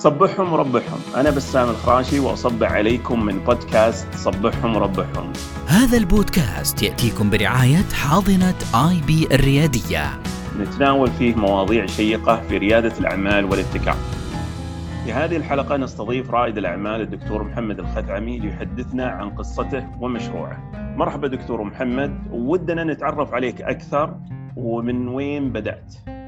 صبحهم وربحهم أنا بسام الخراشي وأصبح عليكم من بودكاست صبحهم وربحهم هذا البودكاست يأتيكم برعاية حاضنة آي بي الريادية. نتناول فيه مواضيع شيقة في ريادة الأعمال والابتكار في هذه الحلقة نستضيف رائد الأعمال الدكتور محمد الخثعمي ليحدثنا عن قصته ومشروعه. مرحبا دكتور محمد. ودنا نتعرف عليك أكثر ومن وين بدأت؟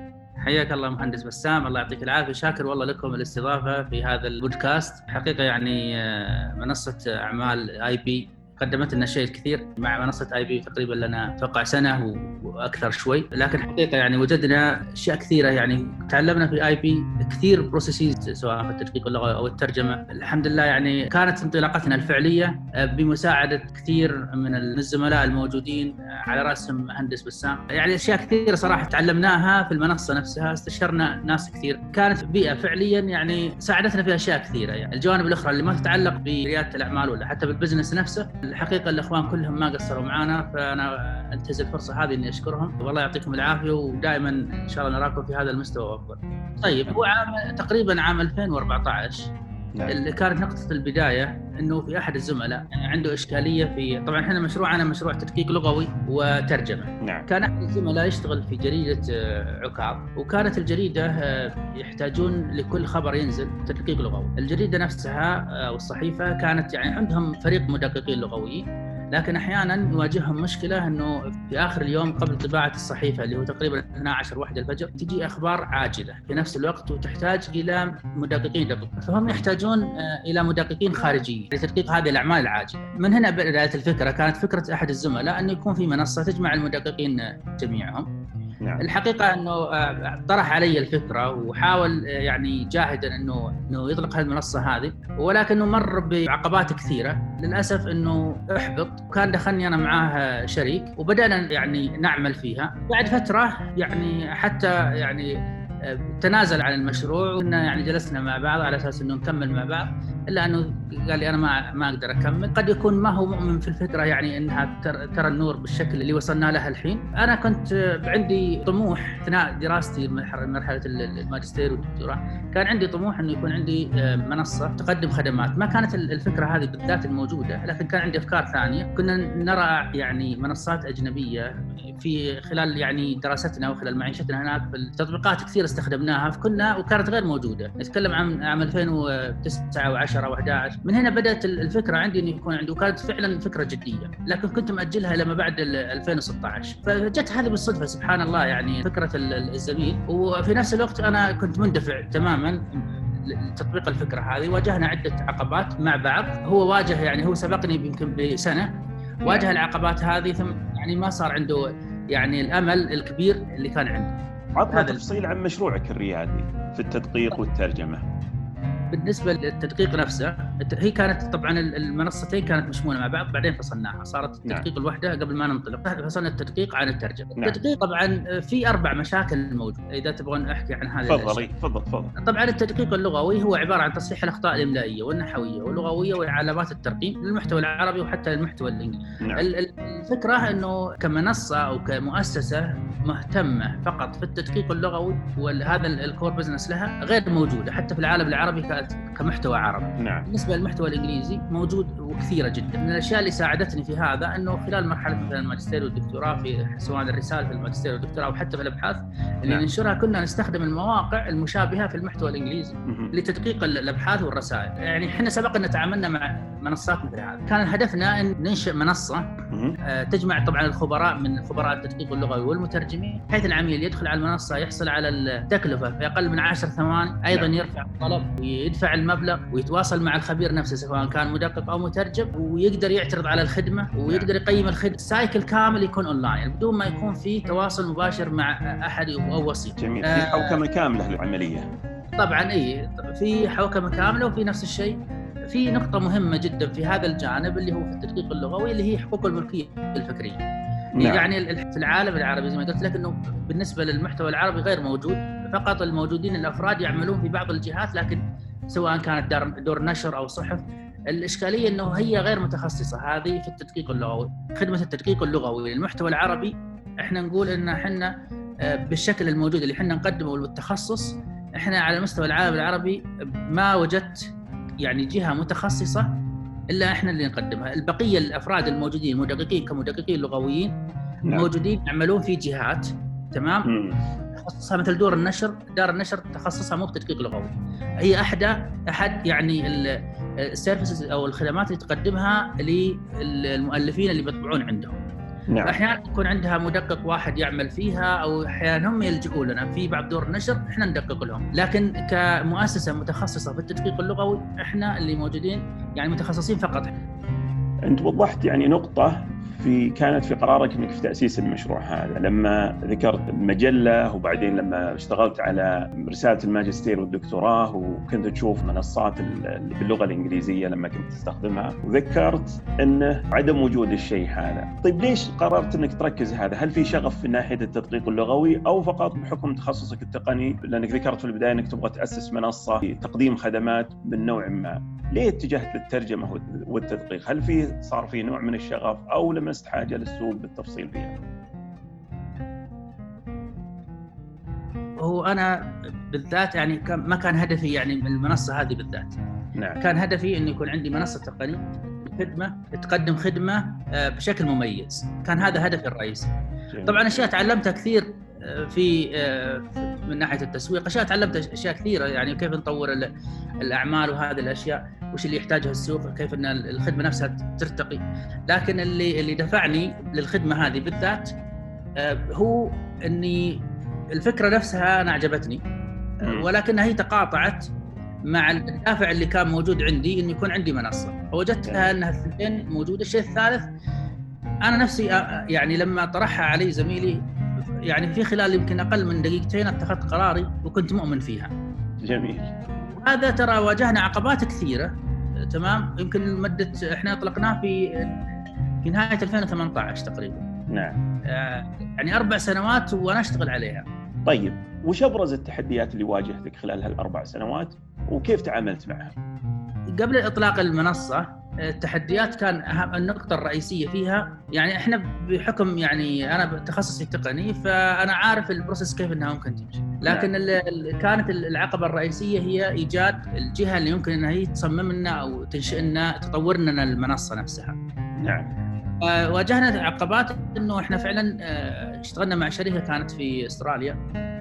حياك الله مهندس بسام الله يعطيك العافية. شاكر والله لكم الاستضافة في هذا البودكاست. حقيقة يعني آه، منصة أعمال IP قدمت لنا شيء الكثير مع منصة IP تقريبا لنا أتوقع سنة وأكثر شوي لكن حقيقة يعني وجدنا أشياء كثيرة يعني تعلمنا في IP كثير processes سواء في التدقيق اللغوي أو الترجمة. الحمد لله يعني كانت انطلاقتنا الفعلية بمساعدة كثير من الزملاء الموجودين على رأسهم مهندس بسام. يعني أشياء كثيرة صراحة تعلمناها في المنصة نفسها استشرنا ناس كثير. كانت بيئة فعليا يعني ساعدتنا في أشياء كثيرة يعني. الجوانب الأخرى اللي ما تتعلق بريادة الأعمال ولا حتى بال business نفسه الحقيقة الأخوان كلهم ما قصروا معنا فأنا أنتهز الفرصة هذه إني أشكرهم والله يعطيكم العافية ودائما إن شاء الله نراكم في هذا المستوى وافضل. طيب هو عام تقريبا عام 2014 نعم. اللي كانت نقطة البداية إنه في أحد الزملاء عنده إشكالية في طبعا إحنا مشروعنا مشروع تدقيق لغوي وترجمة. نعم. كان أحد الزملاء يشتغل في جريدة آه، عكاظ وكانت الجريدة آه، يحتاجون لكل خبر ينزل تدقيق لغوي. الجريدة نفسها آه، والصحيفة كانت يعني عندهم فريق مدققين لغويين لكن أحيانا يواجههم مشكلة إنه في آخر اليوم قبل طباعة الصحيفة اللي هو تقريبا 12 واحدة الفجر تجي أخبار عاجلة في نفس الوقت وتحتاج إلى مدققين. دقيق فهم يحتاجون آه، إلى مدققين خارجيين لتدقيق هذه الأعمال العاجلة. من هنا بدأت الفكرة. كانت فكرة أحد الزملاء انه يكون في منصة تجمع المدققين جميعهم. نعم. الحقيقة إنه آه، طرح علي الفكرة وحاول آه، يعني جاهدا إنه إنه يطلق هالمنصه هذه ولكنه مر بعقبات كثيرة للأسف إنه أحبط وكان دخلني أنا معاه شريك وبدأنا يعني نعمل فيها بعد فترة يعني حتى يعني آه، تنازل عن المشروع وكنا يعني جلسنا مع بعض على أساس إنه نكمل مع بعض إلا أنه قال لي أنا ما ما أقدر أكمل. قد يكون ما هو مؤمن في الفكرة يعني إنها ترى النور بالشكل اللي وصلنا له الحين. أنا كنت عندي طموح أثناء دراستي مرحلة الماجستير والدكتوراه كان عندي طموح إنه يكون عندي آه، منصة تقدم خدمات. ما كانت الفكرة هذه بالذات الموجودة لكن كان عندي أفكار ثانية. كنا نرى يعني منصات أجنبية في خلال يعني دراستنا وخلال معيشتنا هناك في التطبيقات كثير استخدمناها فكنا وكانت غير موجودة. نتكلم عن عام 2009 و10 10 و11 من هنا بدأت الفكرة عندي إنه يكون عندي وكانت فعلا فكرة جدية لكن كنت مأجلها لما بعد 2016 فجت هذه بالصدفة سبحان الله يعني فكرة الزميل. وفي نفس الوقت أنا كنت مندفع تماما لتطبيق الفكرة هذه. واجهنا عدة عقبات مع بعض. هو واجه يعني هو سبقني يمكن بسنة. واجه العقبات هذه ثم يعني ما صار عنده يعني الأمل الكبير اللي كان عنده. عطنا تفصيل عن مشروعك الريادي في التدقيق والترجمة. بالنسبة للتدقيق نفسه هي كانت طبعا المنصتين كانت مشمولة مع بعض بعدين فصلناها صارت نعم. التدقيق نعم. الوحدة قبل ما ننطلق فصلنا التدقيق عن الترجمة نعم. التدقيق طبعا في أربع مشاكل موجودة إذا تبغون أحكي عن هذه تفضل تفضل تفضل طبعا التدقيق اللغوي هو عبارة عن تصحيح الأخطاء الإملائية والنحوية واللغوية وعلامات الترقيم للمحتوى العربي وحتى المحتوى الإنجليزي نعم. الفكرة إنه كمنصة أو كمؤسسة مهتمة فقط في التدقيق اللغوي وهذا ال core business لها غير موجودة حتى في العالم العربي كمحتوى عربي نعم. بالنسبة للمحتوى الإنجليزي موجود وكثيره جدا من الأشياء اللي ساعدتني في هذا أنه خلال مرحلة مثلا الماجستير والدكتوراه في سواء الرسالة في الماجستير والدكتوراه أو حتى في الأبحاث اللي نعم. ننشرها كنا نستخدم المواقع المشابهة في المحتوى الإنجليزي مم. لتدقيق الأبحاث والرسائل يعني إحنا سبق أن تعاملنا مع منصات مثل هذه كان هدفنا أن ننشئ منصة تجمع طبعا الخبراء من خبراء التدقيق اللغوي والمترجمين بحيث العميل يدخل على المنصة يحصل على التكلفه في أقل من 10 ثواني أيضا نعم. يرفع الطلب ويدفع المبلغ ويتواصل مع الخبير نفسه سواء كان مدقق أو مترجم ويقدر يعترض على الخدمة ويقدر يقيم الخدمة. ال cycle كامل يكون اونلاين يعني بدون ما يكون في تواصل مباشر مع أحد أو وسيط. جميل. في حوكمة كاملة للعملية. طبعا إي في حوكمة كاملة وفي نفس الشيء. في نقطة مهمة جدا في هذا الجانب اللي هو في التدقيق اللغوي اللي هي حقوق الملكية الفكرية. نعم. يعني في العالم العربي زي ما قلت لك إنه بالنسبة للمحتوى العربي غير موجود فقط الموجودين الأفراد يعملون في بعض الجهات لكن سواء كانت دار دور نشر أو صحف الإشكالية إنه هي غير متخصصة. هذه في التدقيق اللغوي خدمة التدقيق اللغوي. للمحتوى العربي إحنا نقول إن إحنا آه، بالشكل الموجود اللي إحنا نقدمه والتخصص إحنا على مستوى العالم العربي ما وجدت يعني جهة متخصصة إلا إحنا اللي نقدمها، البقية الأفراد الموجودين مدققين كمدققين لغويين نعم. موجودين يعملون في جهات تمام؟ تخصصها مثل دور النشر، دار النشر تخصصها مو بتدقيق لغوي. هي أحدى أحد يعني السيرفيسز أو الخدمات اللي تقدمها للمؤلفين اللي بيطبعون عندهم. نعم. أحيانا يكون عندها مدقق واحد يعمل فيها أو أحيانا هم يلجؤون لنا في بعض دور النشر إحنا ندقق لهم، لكن كمؤسسة متخصصة في التدقيق اللغوي إحنا اللي موجودين يعني متخصصين فقط. أنت وضحت يعني نقطة في كانت في قرارك إنك في تأسيس المشروع هذا لما ذكرت المجله وبعدين لما اشتغلت على رسالة الماجستير والدكتوراه وكنت تشوف منصات اللي باللغة الإنجليزية لما كنت تستخدمها وذكرت انه عدم وجود الشيء هذا، طيب ليش قررت إنك تركز هذا؟ هل في شغف في ناحية التدقيق اللغوي أو فقط بحكم تخصصك التقني لأنك ذكرت في البداية إنك تبغى تأسس منصة لتقديم خدمات من نوع ما؟ ليه اتجهت للترجمة والتدقيق؟ هل في صار في نوع من الشغف أو لمست حاجة للسوق بالتفصيل فيها؟ هو أنا بالذات يعني ما كان هدفي يعني من المنصة هذه بالذات. نعم. كان هدفي انه يكون عندي منصة تقنية خدمه تقدم خدمة آه، بشكل مميز، كان هذا هدفي الرئيسي. طبعا أشياء تعلمتها كثير في آه، من ناحية التسويق. أشياء تعلمت أشياء كثيرة يعني كيف نطور الأعمال وهذه الأشياء وش اللي يحتاجه السوق كيف إن الخدمة نفسها ترتقي. لكن اللي اللي دفعني للخدمة هذه بالذات آه، هو إني الفكرة نفسها أنا عجبتني ولكنها هي تقاطعت مع الدافع اللي كان موجود عندي إنه يكون عندي منصة. فوجدتها إنها الاثنين موجودة. الشيء الثالث أنا نفسي آه، يعني لما طرحها علي زميلي يعني في خلال يمكن أقل من دقيقتين اتخذت قراري وكنت مؤمن فيها. جميل. هذا ترى واجهنا عقبات كثيرة تمام يمكن مدة إحنا أطلقناه في في نهاية 2018 تقريبا. نعم. آه، يعني أربع سنوات وأنا أشتغل عليها. طيب وش أبرز التحديات اللي واجهتك خلال هالأربع سنوات وكيف تعاملت معها؟ قبل إطلاق المنصة التحديات كان أهم النقطة الرئيسية فيها يعني إحنا بحكم يعني أنا تخصصي تقني فأنا عارف البروسيس كيف إنها ممكن تمشي، لكن نعم. كانت العقبة الرئيسية هي إيجاد الجهة اللي يمكن إنها هي تصمم لنا أو تنشئ لنا تطور لنا المنصة نفسها. نعم. واجهنا عقبات إنه إحنا فعلا آه، اشتغلنا مع شركه كانت في أستراليا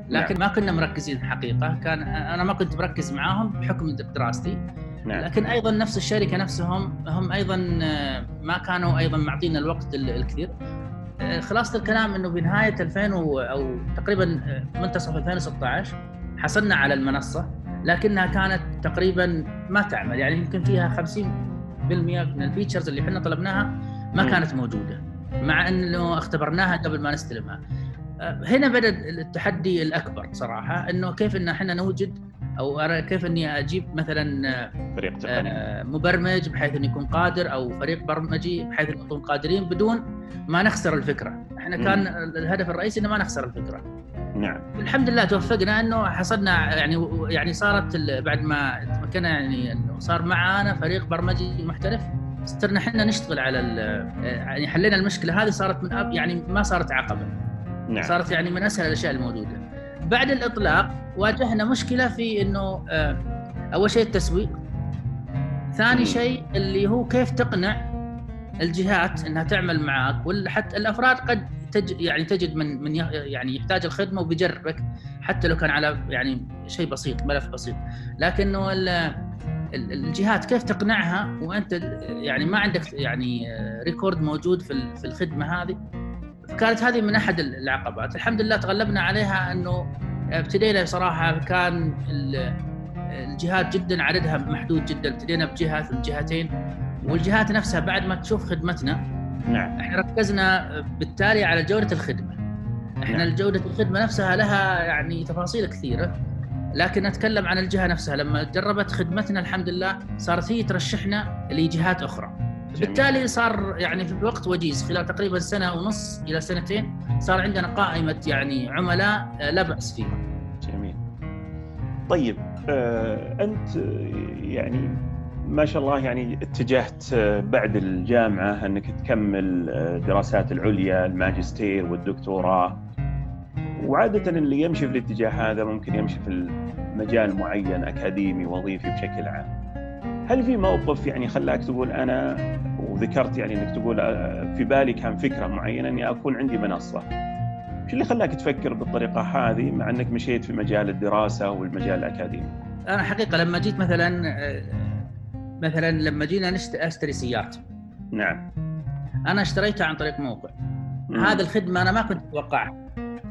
لكن نعم. ما كنا مركزين حقيقة كان أنا ما كنت مركز معاهم بحكم دراستي نعم. لكن أيضا نفس الشركة نفسهم هم أيضا آه، ما كانوا أيضا معطينا الوقت الكثير. آه، خلاصة الكلام إنه بنهايه 2000 أو تقريبا آه، منتصف 2016 حصلنا على المنصة لكنها كانت تقريبا ما تعمل. يعني يمكن فيها 50% من الفيتشرز اللي إحنا طلبناها ما كانت موجودة مع إنه اختبرناها قبل ما نستلمها. هنا بدأ التحدي الأكبر صراحة إنه كيف إن إحنا نوجد أو أرى كيف إني أجيب مثلا آه، فريق تقني. آه، مبرمج بحيث انه يكون قادر أو فريق برمجي بحيث انه يكون قادرين بدون ما نخسر الفكرة، إحنا كان الهدف الرئيسي إنه ما نخسر الفكرة. نعم. الحمد لله توفقنا إنه حصلنا يعني يعني صارت بعد ما تمكنا يعني إنه صار معانا فريق برمجي محترف صرنا إحنا نشتغل على يعني حلينا المشكلة هذه صارت من أب يعني ما صارت عقبه نعم. صارت يعني من أسهل الأشياء الموجودة. بعد الإطلاق واجهنا مشكلة في إنه آه، أول شيء التسويق ثاني شيء اللي هو كيف تقنع الجهات إنها تعمل معك ولا حتى الأفراد قد تج يعني تجد من من يعني يحتاج الخدمة وبيجربك حتى لو كان على يعني شيء بسيط ملف بسيط. لكنه الجهات كيف تقنعها؟ وأنت يعني ما عندك يعني ريكورد موجود في في الخدمة هذه؟ فكانت هذه من أحد العقبات. الحمد لله تغلبنا عليها إنه ابتدينا صراحة كان الجهات جدا عددها محدود جدا. ابتدينا بجهة ثم جهتين والجهات نفسها بعد ما تشوف خدمتنا نعم. إحنا ركزنا بالتالي على جودة الخدمة. إحنا نعم. جودة الخدمة نفسها لها يعني تفاصيل كثيرة لكن اتكلم عن الجهة نفسها. لما جربت خدمتنا الحمد لله صارت هي ترشحنا لجهات أخرى. بالتالي صار يعني في وقت وجيز خلال تقريبا سنة ونص إلى سنتين صار عندنا قائمة يعني عملاء آه، لا بأس فيها. جميل. طيب آه أنت يعني ما شاء الله يعني اتجهت آه، بعد الجامعة أنك تكمل آه، دراسات العليا الماجستير والدكتوراه وعادة اللي يمشي في الاتجاه هذا ممكن يمشي في مجال معين أكاديمي وظيفي بشكل عام هل في موقف يعني خلاك تقول أنا وذكرت يعني أنك تقول آه، في بالي كان فكرة معينة أني أكون عندي منصة. شو اللي خلاك تفكر بالطريقة هذه مع أنك مشيت في مجال الدراسة والمجال الأكاديمي؟ أنا حقيقة لما جيت مثلا آه، مثلا لما جينا أشتري سيارات نعم. أنا اشتريتها عن طريق موقع. مم. هذا الخدمة أنا ما كنت أتوقعها.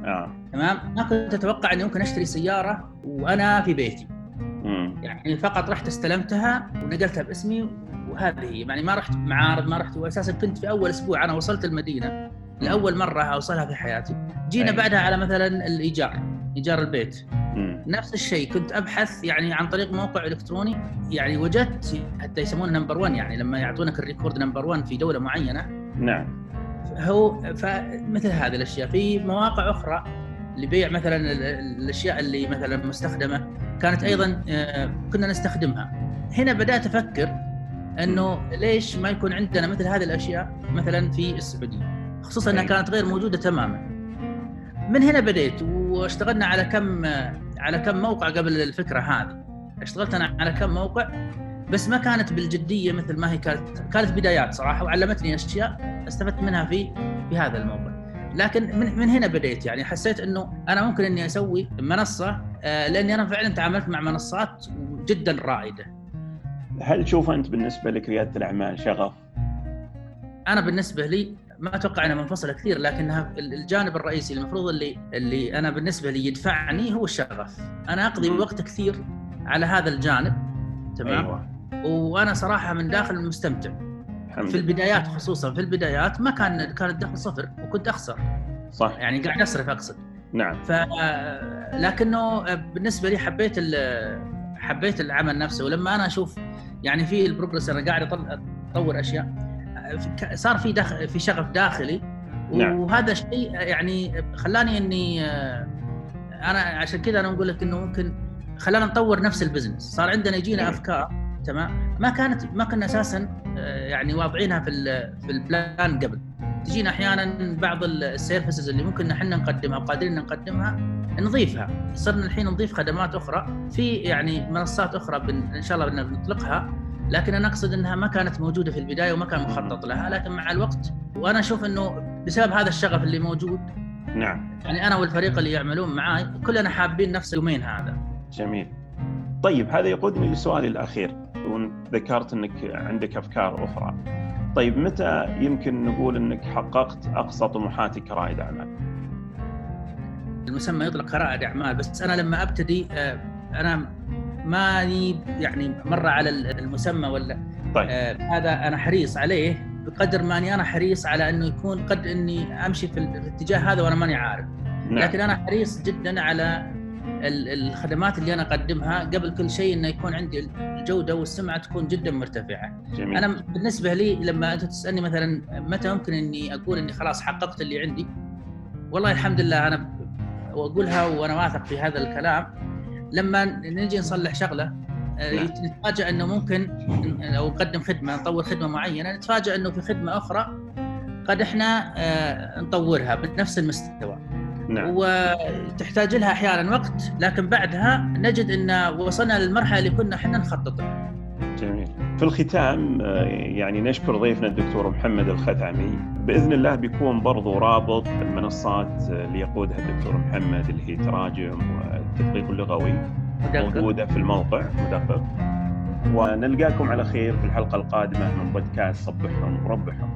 آه. تمام؟ ما كنت أتوقع إني ممكن أشتري سيارة وأنا في بيتي. مم. يعني فقط رحت استلمتها ونقلتها باسمي وهذه هي يعني ما رحت معارض ما رحت واساسا كنت في أول أسبوع أنا وصلت المدينة لأول مرة أوصلها في حياتي. جينا. بعدها على مثلا الإيجار إيجار البيت. مم. نفس الشيء كنت أبحث يعني عن طريق موقع إلكتروني يعني وجدت حتى يسمونه number 1 يعني لما يعطونك ال record number 1 في دولة معينة. نعم. هو فمثل هذه الأشياء. في مواقع أخرى لبيع مثلا الأشياء اللي مثلا مستخدمة كانت أيضا آه، كنا نستخدمها. هنا بدأت أفكر إنه ليش ما يكون عندنا مثل هذه الأشياء مثلا في السعودية؟ خصوصا إنها كانت غير موجودة تماما. من هنا بديت واشتغلنا على كم على كم موقع قبل الفكرة هذه. اشتغلت أنا على كم موقع بس ما كانت بالجدية مثل ما هي كانت. كانت بدايات صراحة وعلمتني أشياء استفدت منها في في هذا الموقع. لكن من من هنا بديت يعني. حسيت إنه أنا ممكن إني أسوي منصة آه، لأني أنا فعلا تعاملت مع منصات جدا رائدة. هل تشوف أنت بالنسبة لك ريادة الأعمال شغف؟ أنا بالنسبة لي ما أتوقع إنها منفصلة كثير لكنها الجانب الرئيسي المفروض اللي اللي أنا بالنسبة لي يدفعني هو الشغف. أنا أقضي وقت كثير على هذا الجانب تمام؟ أيوة. وأنا صراحة من داخل مستمتع. في البدايات خصوصا في البدايات ما كان كان الدخل صفر وكنت أخسر. صح. يعني قاعد أصرف أقصد. نعم. ف لكنه بالنسبة لي حبيت حبيت العمل نفسه. ولما أنا أشوف يعني في البروجرس أنا قاعد اطور أشياء. صار في دخل في شغف داخلي. نعم. وهذا الشيء يعني خلاني إني أنا عشان كذا أنا أقول لك إنه ممكن خلانا نطور نفس ال business. صار عندنا يجينا نعم. أفكار تمام؟ ما كانت ما كنا أساسا يعني واضعينها في في ال plan قبل. تجينا أحيانا بعض ال services اللي ممكن إحنا نقدمها وقادرين نقدمها نضيفها. صرنا الحين نضيف خدمات أخرى. في يعني منصات أخرى بن... إن شاء الله بنطلقها لكن أنا أقصد إنها ما كانت موجودة في البداية وما كان مخطط لها. لكن مع الوقت وأنا أشوف إنه بسبب هذا الشغف اللي موجود نعم. يعني أنا والفريق اللي يعملون معاي كلنا حابين نفس اليومين هذا. جميل. طيب هذا يقودني لسؤالي الأخير. وذكرت إنك عندك أفكار أخرى. طيب متى يمكن نقول إنك حققت أقصى طموحاتك كرائد أعمال؟ المسمى يطلق كرائد أعمال بس أنا لما أبتدي آه، أنا ماني يعني مرة على المسمى ولا طيب. آه هذا أنا حريص عليه بقدر ماني أنا حريص على إنه يكون قد إني أمشي في الاتجاه هذا وأنا ماني عارف نعم. لكن أنا حريص جدا على الخدمات اللي أنا أقدمها قبل كل شيء إنه يكون عندي الجودة والسمعة تكون جدا مرتفعة. جميل. أنا بالنسبة لي لما أنت تسألني مثلا متى ممكن إني أقول إني خلاص حققت اللي عندي؟ والله الحمد لله أنا وأقولها وأنا واثق في هذا الكلام لما نجي نصلح شغلة آه، نعم. نتفاجئ إنه ممكن لو نقدم خدمة نطور خدمة معينة نتفاجئ إنه في خدمة أخرى قد إحنا آه، نطورها بنفس المستوى نعم. وتحتاج لها أحيانا وقت لكن بعدها نجد إن وصلنا للمرحلة اللي كنا إحنا نخطط لها. جميل. في الختام آه، يعني نشكر ضيفنا الدكتور محمد الخثعمي بإذن الله بيكون برضو رابط المنصات اللي يقودها الدكتور محمد اللي هي تراجم والتدقيق اللغوي موجودة في الموقع مدقق ونلقاكم على خير في الحلقة القادمة من بودكاست صبحهم وربحهم